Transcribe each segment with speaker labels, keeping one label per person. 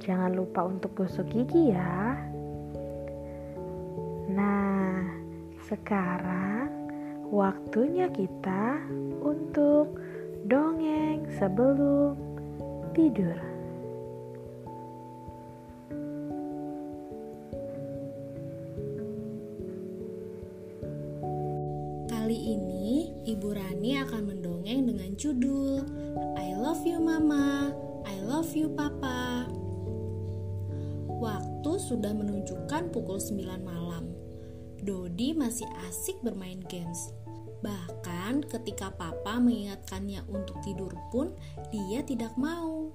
Speaker 1: jangan lupa untuk gosok gigi ya. Nah, sekarang waktunya kita untuk dongeng sebelum tidur.
Speaker 2: Kali ini Ibu Rani akan mendongeng dengan judul I Love You Mama, I Love You Papa. Waktu sudah menunjukkan pukul 9 malam. Dodi masih asik bermain games. Bahkan ketika papa mengingatkannya untuk tidur pun dia tidak mau.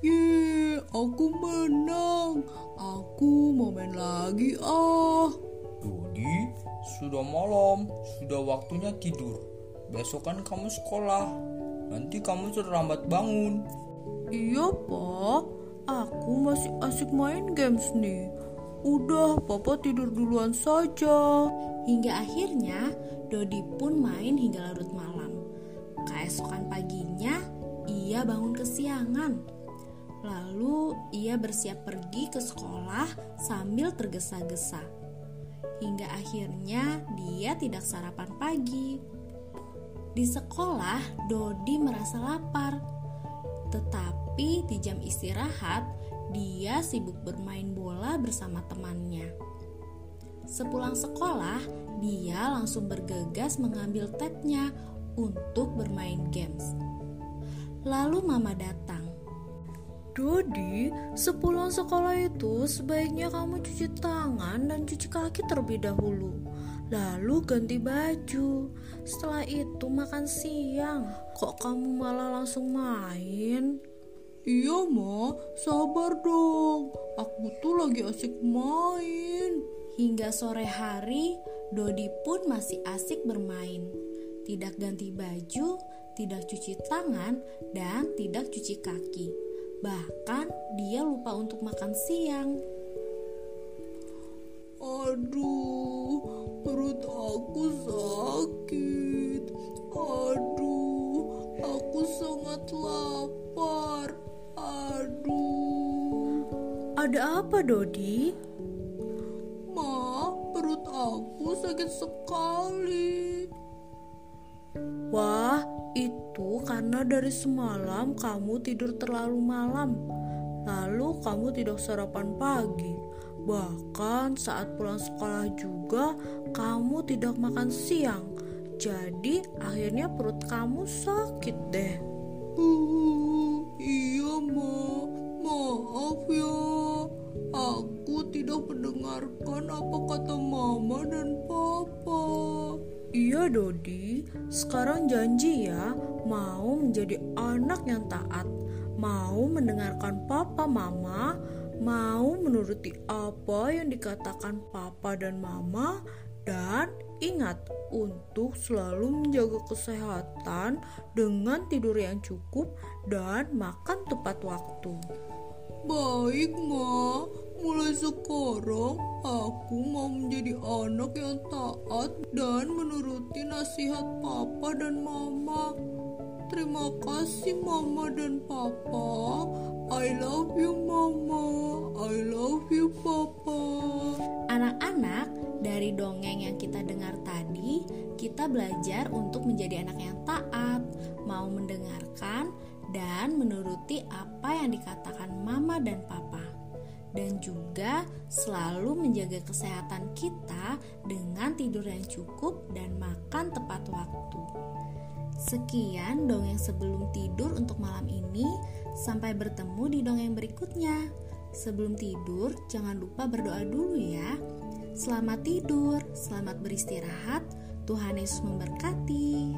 Speaker 3: Yeay, aku menang. Aku mau main lagi ah.
Speaker 4: Dodi, sudah malam, sudah waktunya tidur. Besok kan kamu sekolah. Nanti kamu terlambat bangun.
Speaker 3: Iya, Pak. Aku masih asik main games nih. Udah, Papa tidur duluan saja.
Speaker 2: Hingga akhirnya Dodi pun main hingga larut malam. Keesokan paginya ia bangun kesiangan. Lalu ia bersiap pergi ke sekolah sambil tergesa-gesa. Hingga akhirnya dia tidak sarapan pagi. Di sekolah Dodi merasa lapar. Tetapi di jam istirahat dia sibuk bermain bola bersama temannya. Sepulang sekolah, dia langsung bergegas mengambil tabnya untuk bermain games. Lalu mama datang.
Speaker 3: Dodi, sepulang sekolah itu sebaiknya kamu cuci tangan dan cuci kaki terlebih dahulu. Lalu ganti baju. Setelah itu makan siang. Kok kamu malah langsung main? Iya, Ma. Sabar dong. Aku tuh lagi asik main.
Speaker 2: Hingga sore hari, Dodi pun masih asik bermain. Tidak ganti baju, tidak cuci tangan, dan tidak cuci kaki. Bahkan dia lupa untuk makan siang.
Speaker 3: Aduh, perut aku sakit.
Speaker 1: Ada apa, Dodi?
Speaker 3: Ma, perut aku sakit sekali.
Speaker 1: Wah, itu karena dari semalam kamu tidur terlalu malam. Lalu kamu tidak sarapan pagi. Bahkan saat pulang sekolah juga kamu tidak makan siang. Jadi akhirnya perut kamu sakit deh.
Speaker 3: Uh, iya, Ma. Maaf ya. Aku tidak mendengarkan apa kata Mama dan Papa.
Speaker 1: Iya Dodi, sekarang janji ya mau menjadi anak yang taat, mau mendengarkan papa mama, mau menuruti apa yang dikatakan papa dan mama, dan ingat untuk selalu menjaga kesehatan dengan tidur yang cukup dan makan tepat waktu.
Speaker 3: Baik, Ma. Mulai sekarang aku mau menjadi anak yang taat dan menuruti nasihat papa dan mama. Terima kasih mama dan papa. I love you mama. I love you papa.
Speaker 2: Anak-anak, dari dongeng yang kita dengar tadi, kita belajar untuk menjadi anak yang taat, mau mendengarkan dan menuruti apa yang dikatakan mama dan papa dan juga selalu menjaga kesehatan kita dengan tidur yang cukup dan makan tepat waktu. Sekian dongeng sebelum tidur untuk malam ini. Sampai bertemu di dongeng berikutnya. Sebelum tidur, jangan lupa berdoa dulu ya. Selamat tidur, selamat beristirahat. Tuhan Yesus memberkati.